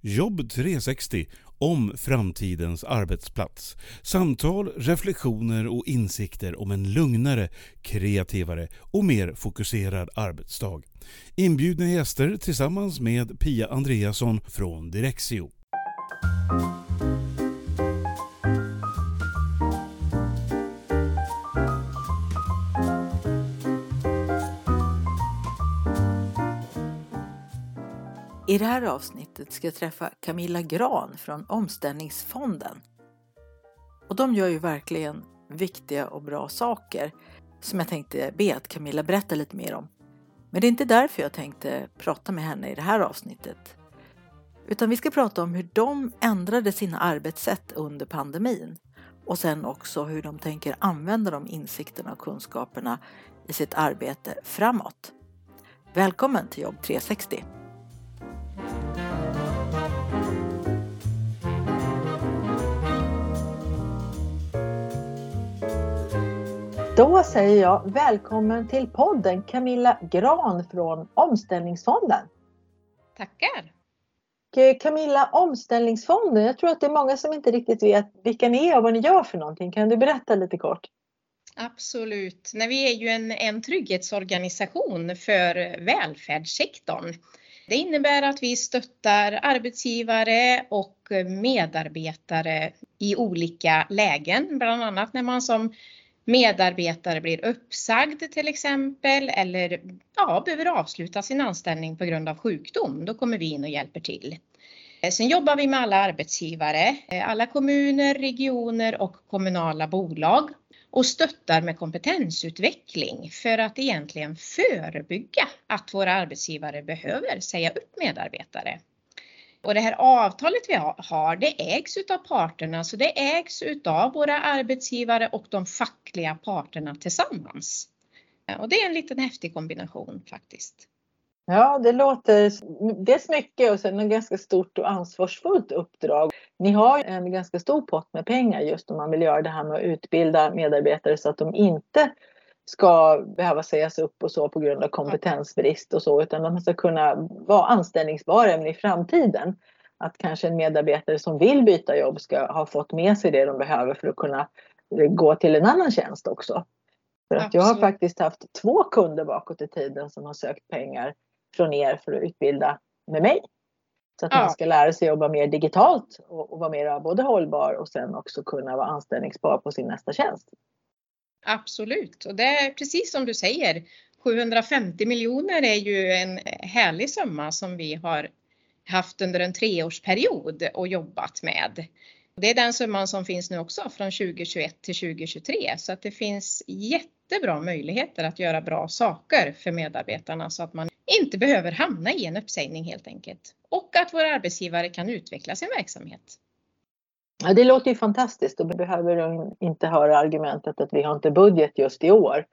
Jobb 360 om framtidens arbetsplats. Samtal, reflektioner och insikter om en lugnare, kreativare och mer fokuserad arbetsdag. Inbjudna gäster tillsammans med Pia Andreasson från Direxio. I det här avsnittet ska jag träffa Camilla Gran från Omställningsfonden. Och de gör ju verkligen viktiga och bra saker som jag tänkte be att Camilla berätta lite mer om. Men det är inte därför jag tänkte prata med henne i det här avsnittet. Utan vi ska prata om hur de ändrade sina arbetssätt under pandemin och sen också hur de tänker använda de insikterna och kunskaperna i sitt arbete framåt. Välkommen till Jobb 360! Då säger jag välkommen till podden Camilla Gran från Omställningsfonden. Tackar! Camilla, Omställningsfonden, jag tror att det är många som inte riktigt vet vilka ni är och vad ni gör för någonting. Kan du berätta lite kort? Absolut. Nej, vi är ju en, en trygghetsorganisation för välfärdssektorn. Det innebär att vi stöttar arbetsgivare och medarbetare i olika lägen, bland annat när man som medarbetare blir uppsagd till exempel eller ja, behöver avsluta sin anställning på grund av sjukdom. Då kommer vi in och hjälper till. Eh, sen jobbar vi med alla arbetsgivare, eh, alla kommuner, regioner och kommunala bolag och stöttar med kompetensutveckling för att egentligen förebygga att våra arbetsgivare behöver säga upp medarbetare. Och det här avtalet vi har, det ägs utav parterna, så det ägs utav våra arbetsgivare och de fackliga parterna tillsammans. Och det är en liten häftig kombination faktiskt. Ja, det låter dels mycket och sen ett ganska stort och ansvarsfullt uppdrag. Ni har en ganska stor pott med pengar just om man vill göra det här med att utbilda medarbetare så att de inte ska behöva sägas upp och så på grund av kompetensbrist och så, utan de ska kunna vara anställningsbara även i framtiden. Att kanske en medarbetare som vill byta jobb ska ha fått med sig det de behöver för att kunna gå till en annan tjänst också. För att jag har faktiskt haft två kunder bakåt i tiden som har sökt pengar från er för att utbilda med mig. Så att ja. man ska lära sig jobba mer digitalt och, och vara mer både hållbar och sen också kunna vara anställningsbar på sin nästa tjänst. Absolut, och det är precis som du säger. 750 miljoner är ju en härlig summa som vi har haft under en treårsperiod och jobbat med. Det är den summan som finns nu också från 2021 till 2023 så att det finns jättebra möjligheter att göra bra saker för medarbetarna så att man inte behöver hamna i en uppsägning helt enkelt. Och att våra arbetsgivare kan utveckla sin verksamhet. Ja, det låter ju fantastiskt. Då behöver de inte höra argumentet att vi har inte budget just i år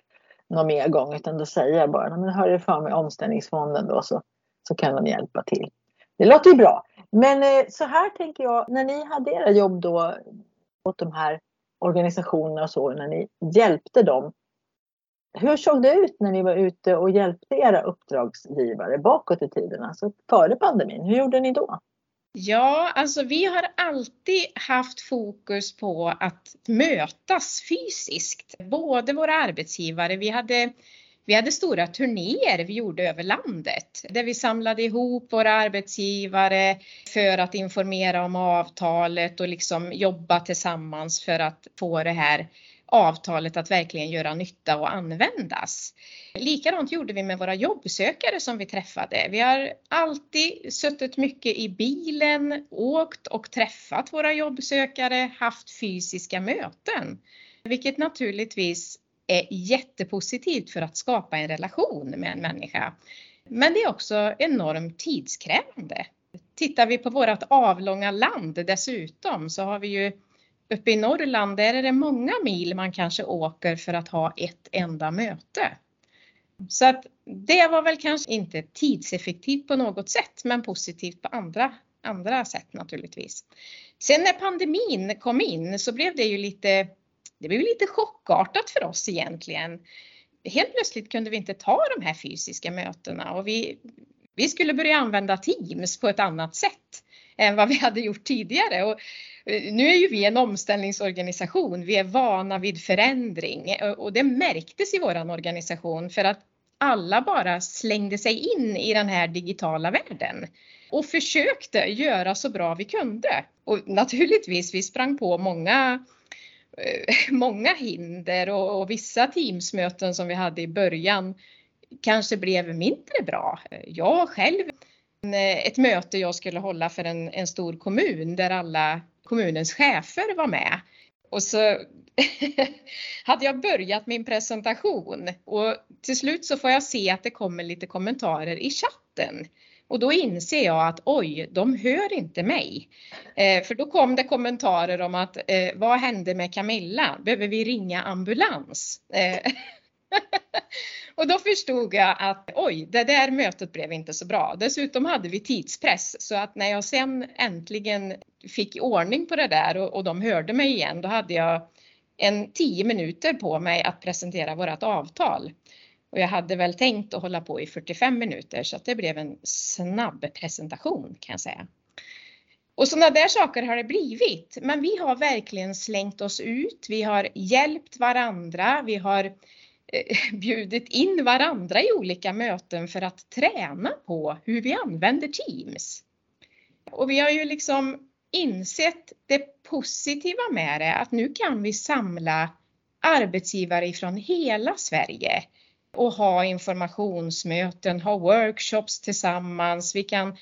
någon mer gång utan då säger jag bara, men hör er för med omställningsfonden då så, så kan de hjälpa till. Det låter ju bra. Men eh, så här tänker jag, när ni hade era jobb då åt de här organisationerna och så, när ni hjälpte dem. Hur såg det ut när ni var ute och hjälpte era uppdragsgivare bakåt i tiden, alltså före pandemin? Hur gjorde ni då? Ja, alltså vi har alltid haft fokus på att mötas fysiskt. Både våra arbetsgivare, vi hade, vi hade stora turnéer vi gjorde över landet där vi samlade ihop våra arbetsgivare för att informera om avtalet och liksom jobba tillsammans för att få det här avtalet att verkligen göra nytta och användas. Likadant gjorde vi med våra jobbsökare som vi träffade. Vi har alltid suttit mycket i bilen, åkt och träffat våra jobbsökare, haft fysiska möten. Vilket naturligtvis är jättepositivt för att skapa en relation med en människa. Men det är också enormt tidskrävande. Tittar vi på vårt avlånga land dessutom så har vi ju uppe i Norrland, där är det många mil man kanske åker för att ha ett enda möte. Så att det var väl kanske inte tidseffektivt på något sätt, men positivt på andra, andra sätt naturligtvis. Sen när pandemin kom in så blev det ju lite, det blev lite chockartat för oss egentligen. Helt plötsligt kunde vi inte ta de här fysiska mötena och vi, vi skulle börja använda Teams på ett annat sätt än vad vi hade gjort tidigare. Och eh, nu är ju vi en omställningsorganisation. Vi är vana vid förändring eh, och det märktes i våran organisation för att alla bara slängde sig in i den här digitala världen och försökte göra så bra vi kunde. Och naturligtvis, vi sprang på många eh, många hinder och, och vissa teamsmöten som vi hade i början kanske blev mindre bra. Jag själv, Eh, ett möte jag skulle hålla för en, en stor kommun där alla kommunens chefer var med. Och så hade jag börjat min presentation och till slut så får jag se att det kommer lite kommentarer i chatten. Och då inser jag att oj, de hör inte mig. Eh, för då kom det kommentarer om att eh, vad hände med Camilla? Behöver vi ringa ambulans? Eh, och då förstod jag att oj, det där mötet blev inte så bra. Dessutom hade vi tidspress så att när jag sen äntligen fick ordning på det där och, och de hörde mig igen, då hade jag en tio minuter på mig att presentera vårat avtal. Och jag hade väl tänkt att hålla på i 45 minuter så att det blev en snabb presentation kan jag säga. Och sådana där saker har det blivit. Men vi har verkligen slängt oss ut. Vi har hjälpt varandra. Vi har eh, Eh, bjudit in varandra i olika möten för att träna på hur vi använder Teams. Och vi har ju liksom insett det positiva med det, att nu kan vi samla arbetsgivare ifrån hela Sverige och ha informationsmöten, ha workshops tillsammans. Vi kan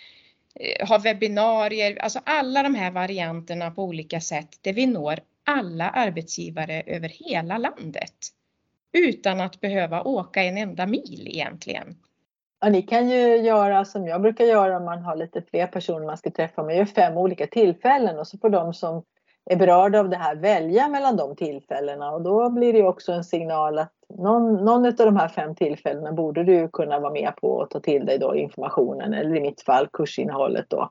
eh, ha webbinarier, alltså alla de här varianterna på olika sätt där vi når alla arbetsgivare över hela landet utan att behöva åka en enda mil egentligen. Ja, ni kan ju göra som jag brukar göra om man har lite fler personer man ska träffa. Man gör fem olika tillfällen och så får de som är berörda av det här välja mellan de tillfällena och då blir det också en signal att någon, någon av de här fem tillfällena borde du kunna vara med på och ta till dig då informationen eller i mitt fall kursinnehållet då.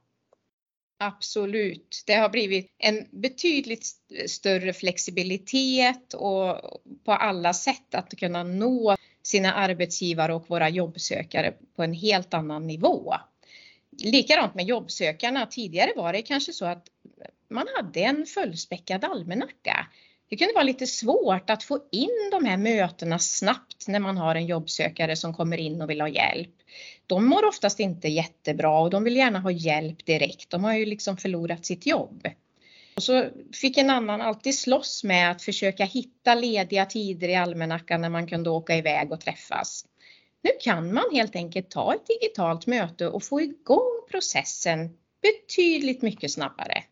Absolut. Det har blivit en betydligt större flexibilitet och på alla sätt att kunna nå sina arbetsgivare och våra jobbsökare på en helt annan nivå. Likadant med jobbsökarna. Tidigare var det kanske så att man hade en fullspäckad almanacka. Det kunde vara lite svårt att få in de här mötena snabbt när man har en jobbsökare som kommer in och vill ha hjälp. De mår oftast inte jättebra och de vill gärna ha hjälp direkt. De har ju liksom förlorat sitt jobb. Och så fick en annan alltid slåss med att försöka hitta lediga tider i almanackan när man kunde åka iväg och träffas. Nu kan man helt enkelt ta ett digitalt möte och få igång processen betydligt mycket snabbare.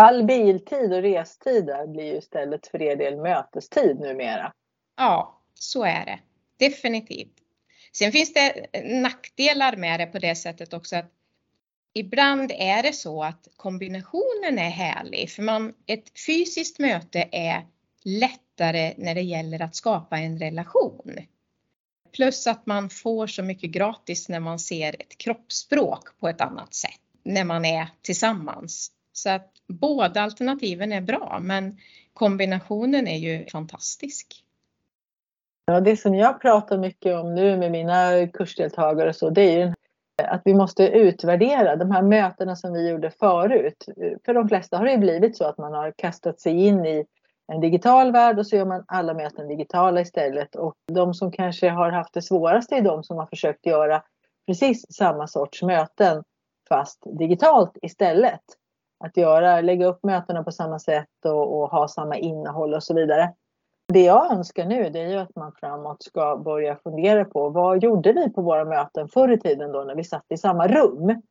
All biltid och restider blir ju istället för er del mötestid numera. Ja, så är det. Definitivt. Sen finns det nackdelar med det på det sättet också att ibland är det så att kombinationen är härlig för man, ett fysiskt möte är lättare när det gäller att skapa en relation. Plus att man får så mycket gratis när man ser ett kroppsspråk på ett annat sätt när man är tillsammans. Så att båda alternativen är bra men kombinationen är ju fantastisk. Ja, det som jag pratar mycket om nu med mina kursdeltagare och så det är ju att vi måste utvärdera de här mötena som vi gjorde förut. För de flesta har det blivit så att man har kastat sig in i en digital värld och så gör man alla möten digitala istället. Och de som kanske har haft det svåraste är de som har försökt göra precis samma sorts möten fast digitalt istället. Att göra, lägga upp mötena på samma sätt och, och ha samma innehåll och så vidare. Det jag önskar nu det är ju att man framåt ska börja fundera på vad gjorde vi på våra möten förr i tiden då när vi satt i samma rum?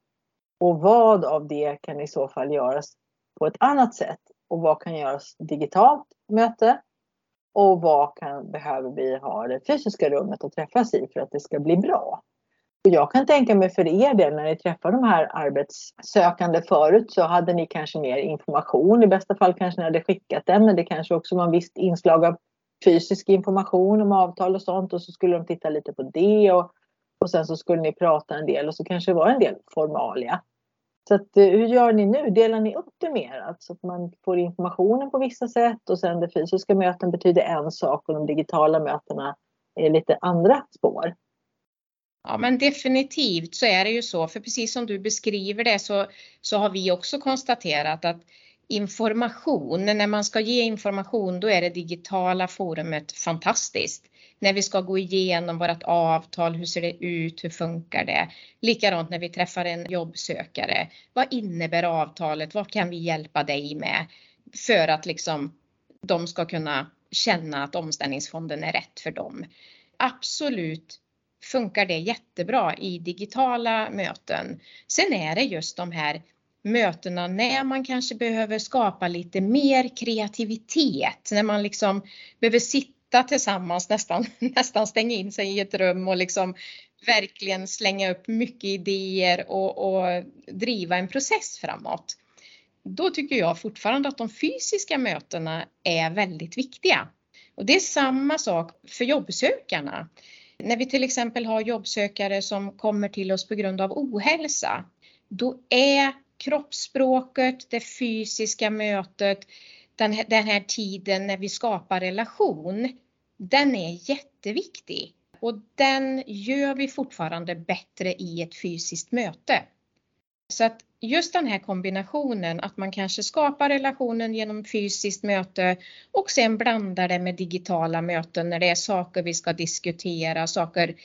Och vad av det kan i så fall göras på ett annat sätt? Och vad kan göras digitalt möte? Och vad kan, behöver vi ha det fysiska rummet att träffas i för att det ska bli bra? Och jag kan tänka mig för er del när ni träffar de här arbetssökande förut så hade ni kanske mer information. I bästa fall kanske ni hade skickat den men det kanske också var en viss inslag av fysisk information om avtal och sånt och så skulle de titta lite på det och, och sen så skulle ni prata en del och så kanske det var en del formalia. Så att, eh, hur gör ni nu? Delar ni upp det mer? Alltså att man får informationen på vissa sätt och sen det fysiska möten betyder en sak och de digitala mötena är lite andra spår? Ja men definitivt så är det ju så, för precis som du beskriver det så, så har vi också konstaterat att information, när man ska ge information då är det digitala forumet fantastiskt. När vi ska gå igenom vårt avtal, hur ser det ut, hur funkar det? Likadant när vi träffar en jobbsökare. Vad innebär avtalet? Vad kan vi hjälpa dig med? För att liksom de ska kunna känna att omställningsfonden är rätt för dem. Absolut funkar det jättebra i digitala möten. Sen är det just de här mötena när man kanske behöver skapa lite mer kreativitet, när man liksom behöver sitta tillsammans, nästan, nästan stänga in sig i ett rum och liksom verkligen slänga upp mycket idéer och, och driva en process framåt. Då tycker jag fortfarande att de fysiska mötena är väldigt viktiga. Och det är samma sak för jobbsökarna. När vi till exempel har jobbsökare som kommer till oss på grund av ohälsa, då är kroppsspråket, det fysiska mötet, den här, den här tiden när vi skapar relation, den är jätteviktig. Och den gör vi fortfarande bättre i ett fysiskt möte. Så att just den här kombinationen att man kanske skapar relationen genom fysiskt möte och sen blandar det med digitala möten när det är saker vi ska diskutera, saker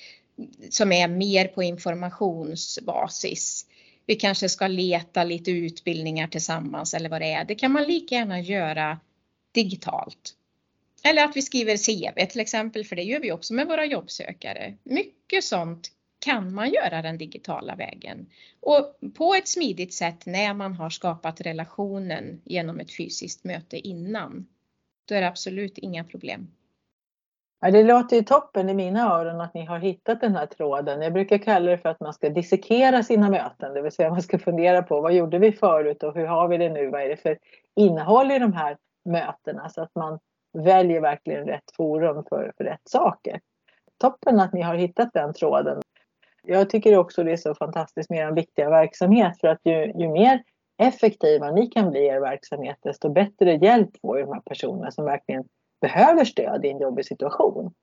som är mer på informationsbasis. Vi kanske ska leta lite utbildningar tillsammans eller vad det är. Det kan man lika gärna göra digitalt. Eller att vi skriver CV till exempel, för det gör vi också med våra jobbsökare. Mycket sånt kan man göra den digitala vägen och på ett smidigt sätt när man har skapat relationen genom ett fysiskt möte innan. Då är det absolut inga problem. Ja, det låter ju toppen i mina öron att ni har hittat den här tråden. Jag brukar kalla det för att man ska dissekera sina möten, det vill säga man ska fundera på vad gjorde vi förut och hur har vi det nu? Vad är det för innehåll i de här mötena så att man väljer verkligen rätt forum för, för rätt saker. Toppen att ni har hittat den tråden. Jag tycker också det är så fantastiskt med er viktiga verksamhet för att ju, ju mer effektiva ni kan bli i er verksamhet desto bättre hjälp får de här personerna som verkligen behöver stöd i en jobbig situation.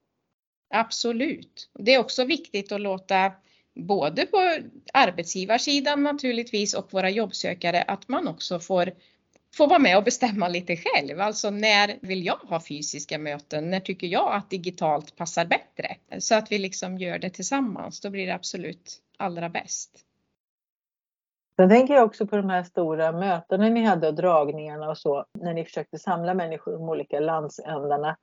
Absolut. Det är också viktigt att låta både på arbetsgivarsidan naturligtvis och våra jobbsökare att man också får, Få vara med och bestämma lite själv. Alltså när vill jag ha fysiska möten? När tycker jag att digitalt passar bättre? Så att vi liksom gör det tillsammans. Då blir det absolut allra bäst. Sen tänker jag också på de här stora mötena ni hade och dragningarna och så när ni försökte samla människor i de olika landsändarna.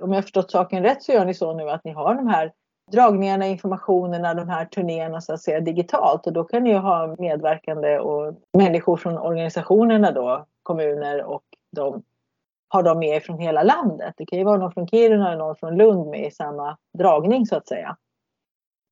Om jag förstått saken rätt så gör ni så nu att ni har de här dragningarna, informationerna, de här turnéerna så att säga digitalt och då kan ni ju ha medverkande och människor från organisationerna då, kommuner och de har de med från hela landet. Det kan ju vara någon från Kiruna och någon från Lund med i samma dragning så att säga.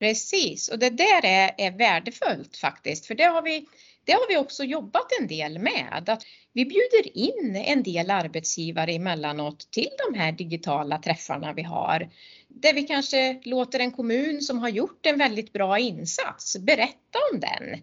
Precis, och det där är, är värdefullt faktiskt, för det har, vi, det har vi också jobbat en del med. Att vi bjuder in en del arbetsgivare emellanåt till de här digitala träffarna vi har. Där vi kanske låter en kommun som har gjort en väldigt bra insats berätta om den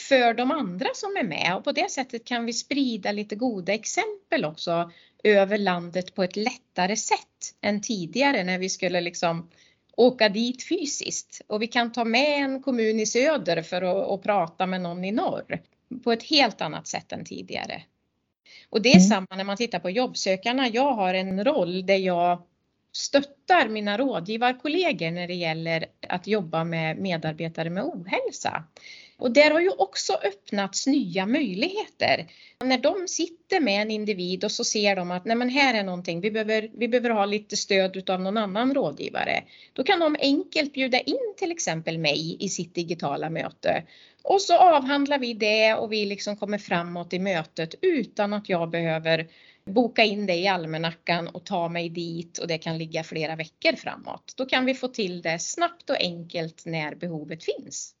för de andra som är med och på det sättet kan vi sprida lite goda exempel också över landet på ett lättare sätt än tidigare när vi skulle liksom åka dit fysiskt och vi kan ta med en kommun i söder för att, att prata med någon i norr på ett helt annat sätt än tidigare. Och det är mm. samma när man tittar på jobbsökarna. Jag har en roll där jag stöttar mina rådgivarkollegor när det gäller att jobba med medarbetare med ohälsa. Och där har ju också öppnats nya möjligheter. När de sitter med en individ och så ser de att nej men här är någonting, vi behöver, vi behöver ha lite stöd av någon annan rådgivare. Då kan de enkelt bjuda in till exempel mig i sitt digitala möte. Och så avhandlar vi det och vi liksom kommer framåt i mötet utan att jag behöver boka in det i almanackan och ta mig dit och det kan ligga flera veckor framåt. Då kan vi få till det snabbt och enkelt när behovet finns.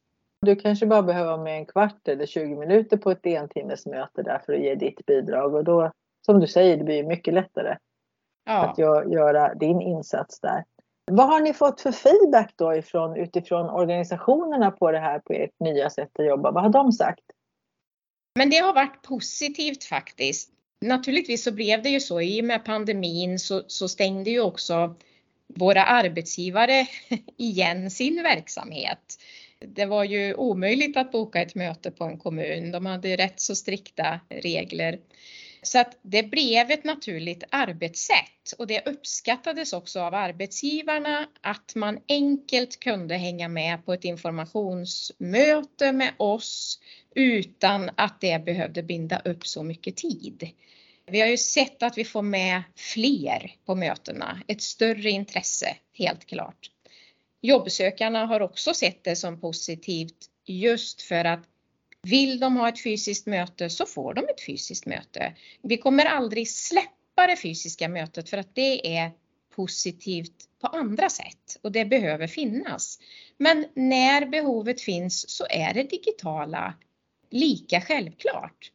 Du kanske bara behöver vara med en kvart eller 20 minuter på ett entimmesmöte där för att ge ditt bidrag och då, som du säger, det blir mycket lättare ja. att göra din insats där. Vad har ni fått för feedback då ifrån, utifrån organisationerna på det här, på ert nya sätt att jobba? Vad har de sagt? Men det har varit positivt faktiskt. Naturligtvis så blev det ju så, i och med pandemin så, så stängde ju också våra arbetsgivare igen sin verksamhet. Det var ju omöjligt att boka ett möte på en kommun. De hade rätt så strikta regler. Så att det blev ett naturligt arbetssätt och det uppskattades också av arbetsgivarna att man enkelt kunde hänga med på ett informationsmöte med oss utan att det behövde binda upp så mycket tid. Vi har ju sett att vi får med fler på mötena, ett större intresse helt klart. Jobbsökarna har också sett det som positivt just för att vill de ha ett fysiskt möte så får de ett fysiskt möte. Vi kommer aldrig släppa det fysiska mötet för att det är positivt på andra sätt och det behöver finnas. Men när behovet finns så är det digitala lika självklart.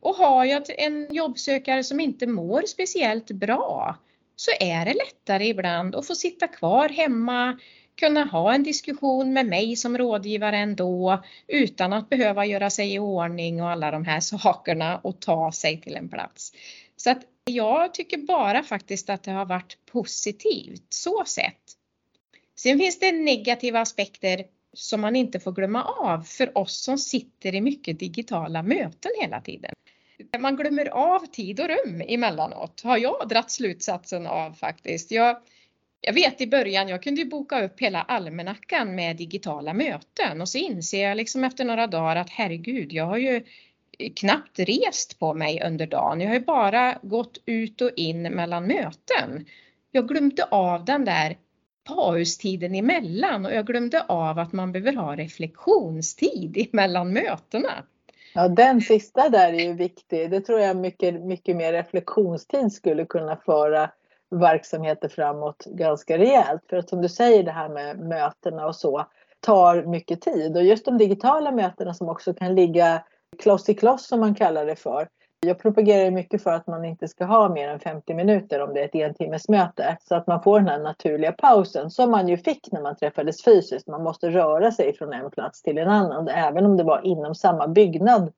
Och har jag en jobbsökare som inte mår speciellt bra så är det lättare ibland att få sitta kvar hemma, kunna ha en diskussion med mig som rådgivare ändå utan att behöva göra sig i ordning och alla de här sakerna och ta sig till en plats. Så att jag tycker bara faktiskt att det har varit positivt så sett. Sen finns det negativa aspekter som man inte får glömma av för oss som sitter i mycket digitala möten hela tiden. Man glömmer av tid och rum emellanåt, har jag dratt slutsatsen av faktiskt. Jag, jag vet i början, jag kunde ju boka upp hela almanackan med digitala möten och så inser jag liksom efter några dagar att herregud, jag har ju eh, knappt rest på mig under dagen. Jag har ju bara gått ut och in mellan möten. Jag glömde av den där paustiden emellan och jag glömde av att man behöver ha reflektionstid emellan mötena. Ja, den sista där är ju viktig. Det tror jag mycket, mycket mer reflektionstid skulle kunna föra verksamheter framåt ganska rejält. För att som du säger det här med mötena och så tar mycket tid och just de digitala mötena som också kan ligga kloss i kloss som man kallar det för. Jag propagerar mycket för att man inte ska ha mer än 50 minuter om det är ett entimmesmöte så att man får den här naturliga pausen som man ju fick när man träffades fysiskt. Man måste röra sig från en plats till en annan även om det var inom samma byggnad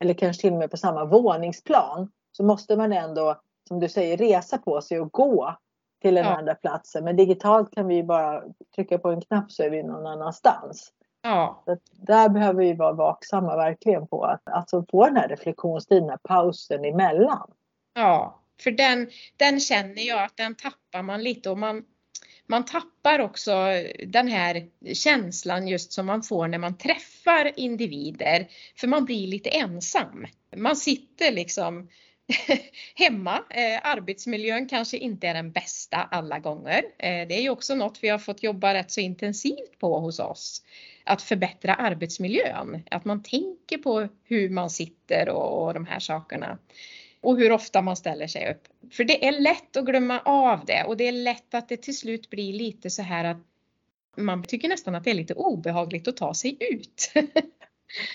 eller kanske till och med på samma våningsplan så måste man ändå som du säger, resa på sig och gå till den ja. andra platsen. Men digitalt kan vi bara trycka på en knapp så är vi någon annanstans. Ja. Så där behöver vi vara vaksamma verkligen på att alltså få den här reflektionstiden, pausen emellan. Ja, för den, den känner jag att den tappar man lite och man, man tappar också den här känslan just som man får när man träffar individer. För man blir lite ensam. Man sitter liksom hemma. Eh, arbetsmiljön kanske inte är den bästa alla gånger. Eh, det är ju också något vi har fått jobba rätt så intensivt på hos oss. Att förbättra arbetsmiljön, att man tänker på hur man sitter och, och de här sakerna. Och hur ofta man ställer sig upp. För det är lätt att glömma av det och det är lätt att det till slut blir lite så här att man tycker nästan att det är lite obehagligt att ta sig ut.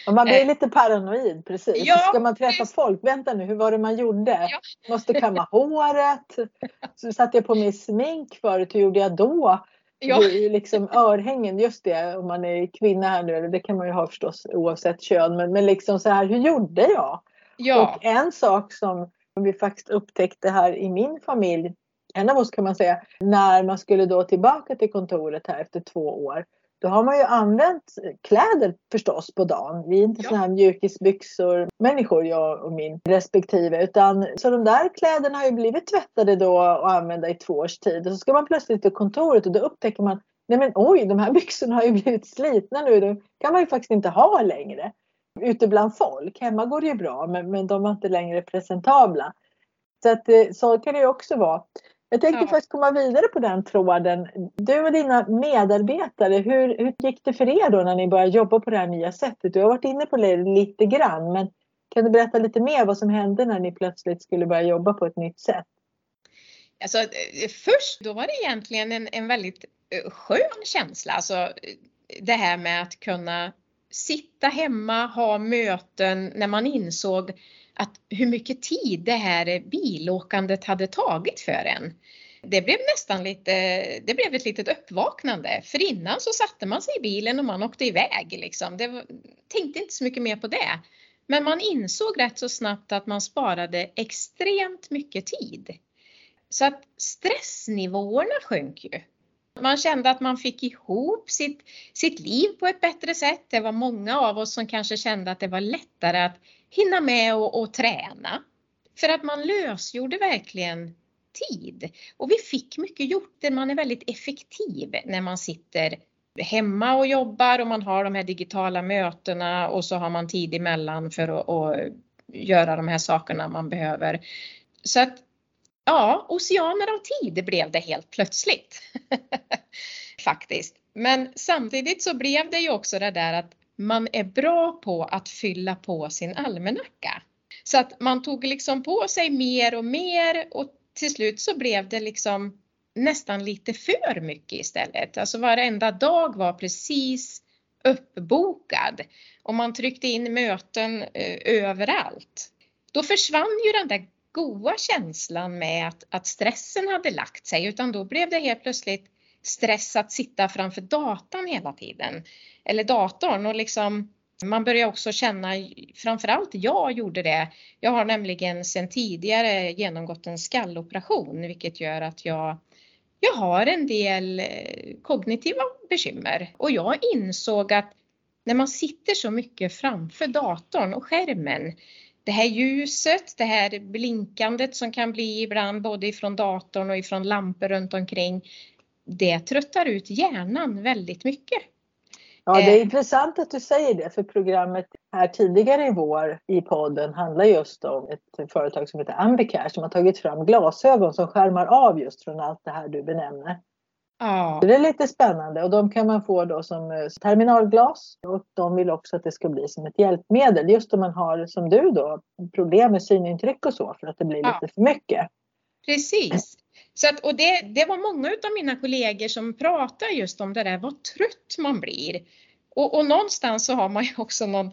Och man blir eh. lite paranoid precis. Ja, Ska man träffa just... folk? Vänta nu, hur var det man gjorde? Ja. Måste kamma håret. Så satte jag på mig smink förut, hur gjorde jag då? Ja. liksom örhängen, just det om man är kvinna här nu, det kan man ju ha förstås oavsett kön, men, men liksom så här, hur gjorde jag? Ja. Och en sak som vi faktiskt upptäckte här i min familj, en av oss kan man säga, när man skulle då tillbaka till kontoret här efter två år då har man ju använt kläder förstås på dagen. Vi är inte ja. sådana här mjukisbyxor människor, jag och min respektive. Utan, så de där kläderna har ju blivit tvättade då och använda i två års tid. Och så ska man plötsligt till kontoret och då upptäcker man Nej men oj, de här byxorna har ju blivit slitna nu. De kan man ju faktiskt inte ha längre. Ute bland folk. Hemma går det ju bra men, men de var inte längre presentabla. Så att eh, så kan det ju också vara. Jag tänkte ja. faktiskt komma vidare på den tråden. Du och dina medarbetare, hur, hur gick det för er då när ni började jobba på det här nya sättet? Du har varit inne på det lite grann, men kan du berätta lite mer vad som hände när ni plötsligt skulle börja jobba på ett nytt sätt? Alltså, först då var det egentligen en, en väldigt eh, skön känsla. Alltså, det här med att kunna sitta hemma, ha möten när man insåg att hur mycket tid det här bilåkandet hade tagit för en. Det blev nästan lite, det blev ett litet uppvaknande. För innan så satte man sig i bilen och man åkte iväg liksom. Det var, tänkte inte så mycket mer på det. Men man insåg rätt så snabbt att man sparade extremt mycket tid. Så att stressnivåerna sjönk ju. Man kände att man fick ihop sitt, sitt liv på ett bättre sätt. Det var många av oss som kanske kände att det var lättare att hinna med och, och träna. För att man lösgjorde verkligen tid. Och vi fick mycket gjort. Man är väldigt effektiv när man sitter hemma och jobbar och man har de här digitala mötena och så har man tid emellan för att, att göra de här sakerna man behöver. Så att ja, oceaner av tid blev det helt plötsligt. Faktiskt. Men samtidigt så blev det ju också det där att man är bra på att fylla på sin almanacka. Så att man tog liksom på sig mer och mer och till slut så blev det liksom nästan lite för mycket istället. Alltså varenda dag var precis uppbokad och man tryckte in möten eh, överallt. Då försvann ju den där goa känslan med att, att stressen hade lagt sig utan då blev det helt plötsligt stress att sitta framför datan hela tiden. Eller datorn och liksom man börjar också känna, framförallt jag gjorde det. Jag har nämligen sedan tidigare genomgått en skalloperation vilket gör att jag, jag har en del eh, kognitiva bekymmer och jag insåg att när man sitter så mycket framför datorn och skärmen det här ljuset, det här blinkandet som kan bli ibland både ifrån datorn och ifrån lampor runt omkring. Det tröttar ut hjärnan väldigt mycket. Ja, det är eh. intressant att du säger det, för programmet här tidigare i vår i podden handlar just om ett företag som heter Ambicare som har tagit fram glasögon som skärmar av just från allt det här du benämner. Ja. Det är lite spännande och de kan man få då som eh, terminalglas och de vill också att det ska bli som ett hjälpmedel just om man har som du då problem med synintryck och så för att det blir ja. lite för mycket. Precis. Så att, och det, det var många av mina kollegor som pratade just om det där vad trött man blir. Och, och någonstans så har man ju också någon,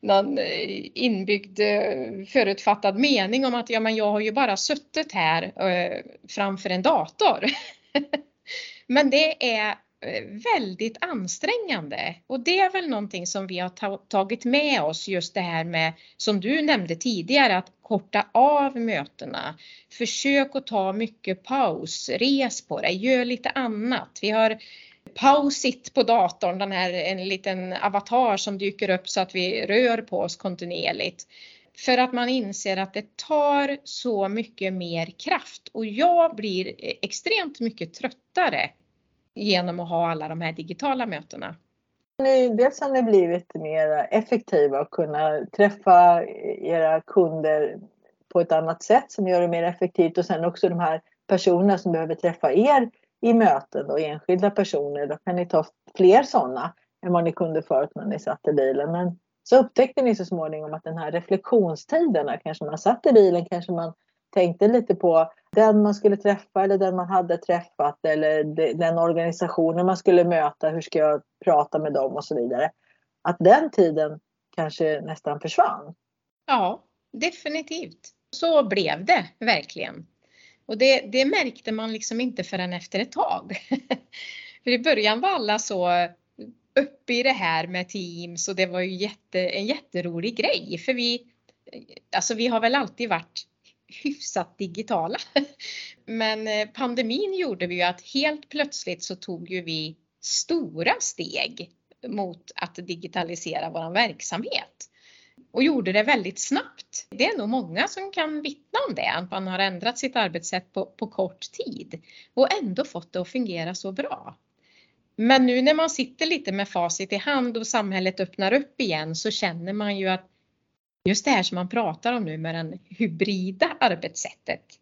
någon eh, inbyggd eh, förutfattad mening om att ja, men jag har ju bara suttit här eh, framför en dator. Men det är eh, väldigt ansträngande och det är väl någonting som vi har tagit med oss just det här med som du nämnde tidigare att korta av mötena. Försök att ta mycket paus, res på dig, gör lite annat. Vi har pausit på datorn, den här en liten avatar som dyker upp så att vi rör på oss kontinuerligt. För att man inser att det tar så mycket mer kraft och jag blir extremt mycket tröttare genom att ha alla de här digitala mötena. Dels har ni blivit mer effektiva och kunna träffa era kunder på ett annat sätt som gör det mer effektivt och sen också de här personerna som behöver träffa er i möten och enskilda personer. Då kan ni ta fler sådana än vad ni kunde förut när ni satt i bilen. Men så upptäckte ni så småningom att den här reflektionstiden, kanske man satt i bilen, kanske man tänkte lite på den man skulle träffa eller den man hade träffat eller den organisationen man skulle möta, hur ska jag prata med dem och så vidare. Att den tiden kanske nästan försvann. Ja, definitivt. Så blev det verkligen. Och det, det märkte man liksom inte förrän efter ett tag. För i början var alla så uppe i det här med Teams och det var ju jätte, en jätterolig grej för vi, alltså vi har väl alltid varit hyfsat digitala. Men eh, pandemin gjorde vi ju att helt plötsligt så tog ju vi stora steg mot att digitalisera vår verksamhet och gjorde det väldigt snabbt. Det är nog många som kan vittna om det, att man har ändrat sitt arbetssätt på, på kort tid och ändå fått det att fungera så bra. Men nu när man sitter lite med facit i hand och samhället öppnar upp igen så känner man ju att just det här som man pratar om nu med det hybrida arbetssättet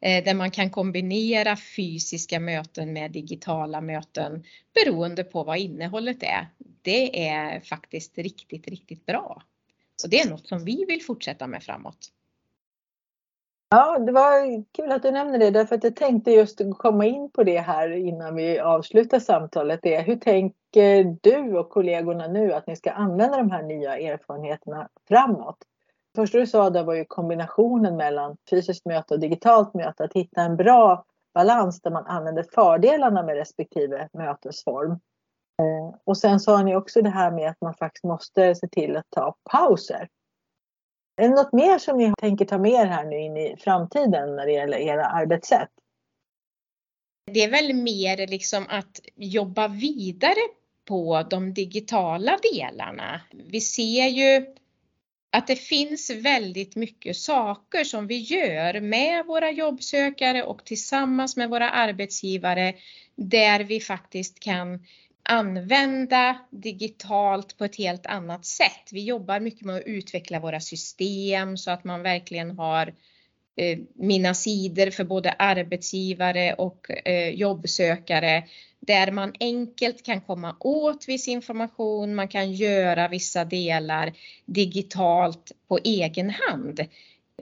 eh, där man kan kombinera fysiska möten med digitala möten beroende på vad innehållet är. Det är faktiskt riktigt, riktigt bra. Så det är något som vi vill fortsätta med framåt. Ja, det var kul att du nämnde det därför att jag tänkte just komma in på det här innan vi avslutar samtalet. Det hur tänker du och kollegorna nu att ni ska använda de här nya erfarenheterna framåt? Först du sa det var ju kombinationen mellan fysiskt möte och digitalt möte, att hitta en bra balans där man använder fördelarna med respektive mötesform. Eh, och sen sa ni också det här med att man faktiskt måste se till att ta pauser. Är det något mer som ni tänker ta med er här nu in i framtiden när det gäller era arbetssätt? Det är väl mer liksom att jobba vidare på de digitala delarna. Vi ser ju att det finns väldigt mycket saker som vi gör med våra jobbsökare och tillsammans med våra arbetsgivare där vi faktiskt kan använda digitalt på ett helt annat sätt. Vi jobbar mycket med att utveckla våra system så att man verkligen har eh, mina sidor för både arbetsgivare och eh, jobbsökare där man enkelt kan komma åt viss information, man kan göra vissa delar digitalt på egen hand.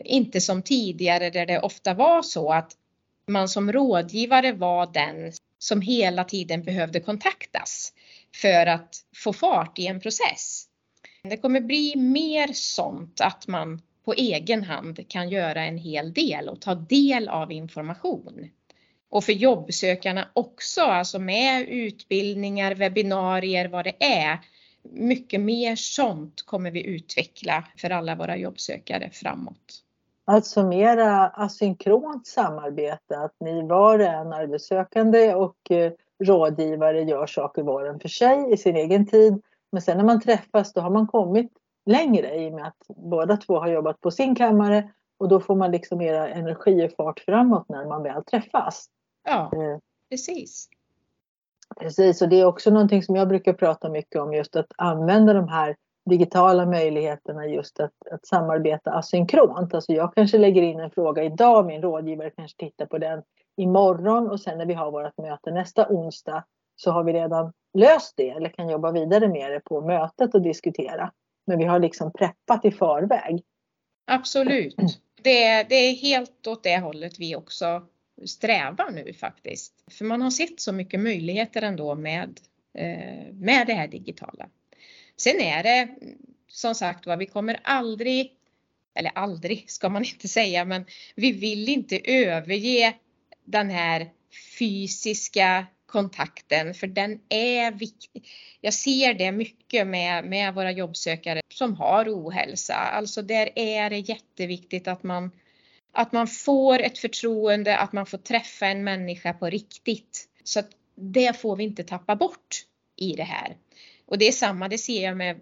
Inte som tidigare där det ofta var så att man som rådgivare var den som hela tiden behövde kontaktas för att få fart i en process. Det kommer bli mer sånt att man på egen hand kan göra en hel del och ta del av information. Och för jobbsökarna också, alltså med utbildningar, webbinarier, vad det är. Mycket mer sånt kommer vi utveckla för alla våra jobbsökare framåt. Alltså mera asynkront samarbete, att ni var och en arbetssökande och eh, rådgivare gör saker var och en för sig i sin egen tid. Men sen när man träffas då har man kommit längre i och med att båda två har jobbat på sin kammare och då får man liksom mera energi och fart framåt när man väl träffas. Ja, eh, precis. Precis, och det är också någonting som jag brukar prata mycket om just att använda de här digitala möjligheterna just att, att samarbeta asynkront. Alltså jag kanske lägger in en fråga idag, min rådgivare kanske tittar på den imorgon och sen när vi har vårt möte nästa onsdag så har vi redan löst det eller kan jobba vidare med det på mötet och diskutera. Men vi har liksom preppat i förväg. Absolut. Det, det är helt åt det hållet vi också strävar nu faktiskt. För man har sett så mycket möjligheter ändå med, eh, med det här digitala. Sen är det som sagt var, vi kommer aldrig, eller aldrig ska man inte säga, men vi vill inte överge den här fysiska kontakten för den är viktig. Jag ser det mycket med, med våra jobbsökare som har ohälsa. Alltså där är det jätteviktigt att man, att man får ett förtroende, att man får träffa en människa på riktigt. Så att det får vi inte tappa bort i det här. Och det är samma, det ser jag med,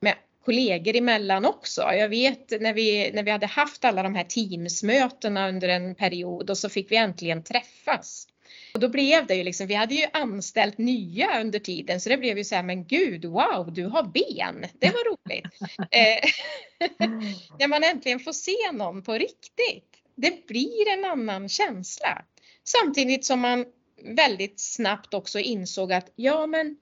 med kollegor emellan också. Jag vet när vi, när vi hade haft alla de här Teamsmötena under en period och så fick vi äntligen träffas. Och då blev det ju liksom, vi hade ju anställt nya under tiden så det blev ju så här, men gud, wow, du har ben. Det var roligt. eh, när man äntligen får se någon på riktigt. Det blir en annan känsla. Samtidigt som man väldigt snabbt också insåg att ja, men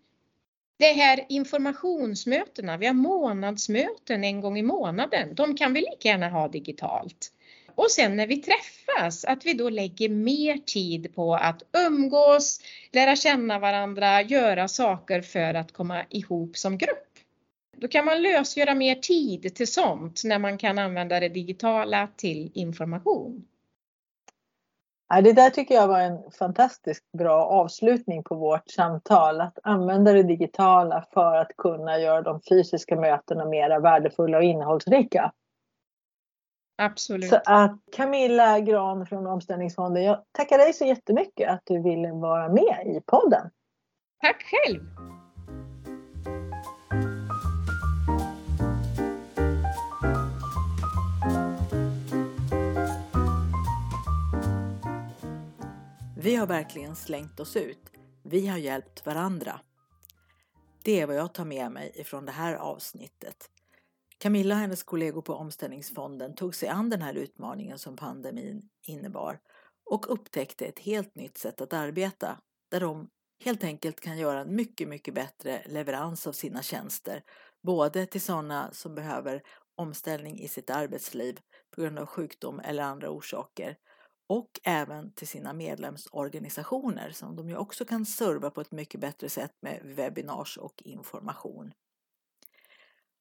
det här informationsmötena, vi har månadsmöten en gång i månaden, de kan vi lika gärna ha digitalt. Och sen när vi träffas, att vi då lägger mer tid på att umgås, lära känna varandra, göra saker för att komma ihop som grupp. Då kan man lösgöra mer tid till sånt när man kan använda det digitala till information. Det där tycker jag var en fantastiskt bra avslutning på vårt samtal. Att använda det digitala för att kunna göra de fysiska mötena mera värdefulla och innehållsrika. Absolut. Så att Camilla Gran från Omställningsfonden, jag tackar dig så jättemycket att du ville vara med i podden. Tack själv! Vi har verkligen slängt oss ut. Vi har hjälpt varandra. Det är vad jag tar med mig ifrån det här avsnittet. Camilla och hennes kollegor på Omställningsfonden tog sig an den här utmaningen som pandemin innebar och upptäckte ett helt nytt sätt att arbeta där de helt enkelt kan göra en mycket, mycket bättre leverans av sina tjänster, både till sådana som behöver omställning i sitt arbetsliv på grund av sjukdom eller andra orsaker och även till sina medlemsorganisationer som de ju också kan serva på ett mycket bättre sätt med webbinars och information.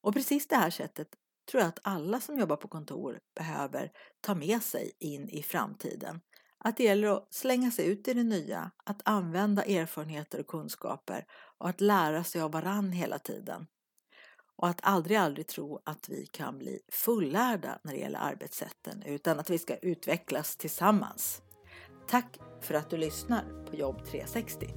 Och precis det här sättet tror jag att alla som jobbar på kontor behöver ta med sig in i framtiden. Att det gäller att slänga sig ut i det nya, att använda erfarenheter och kunskaper och att lära sig av varann hela tiden. Och att aldrig, aldrig tro att vi kan bli fullärda när det gäller arbetssätten utan att vi ska utvecklas tillsammans. Tack för att du lyssnar på Jobb 360.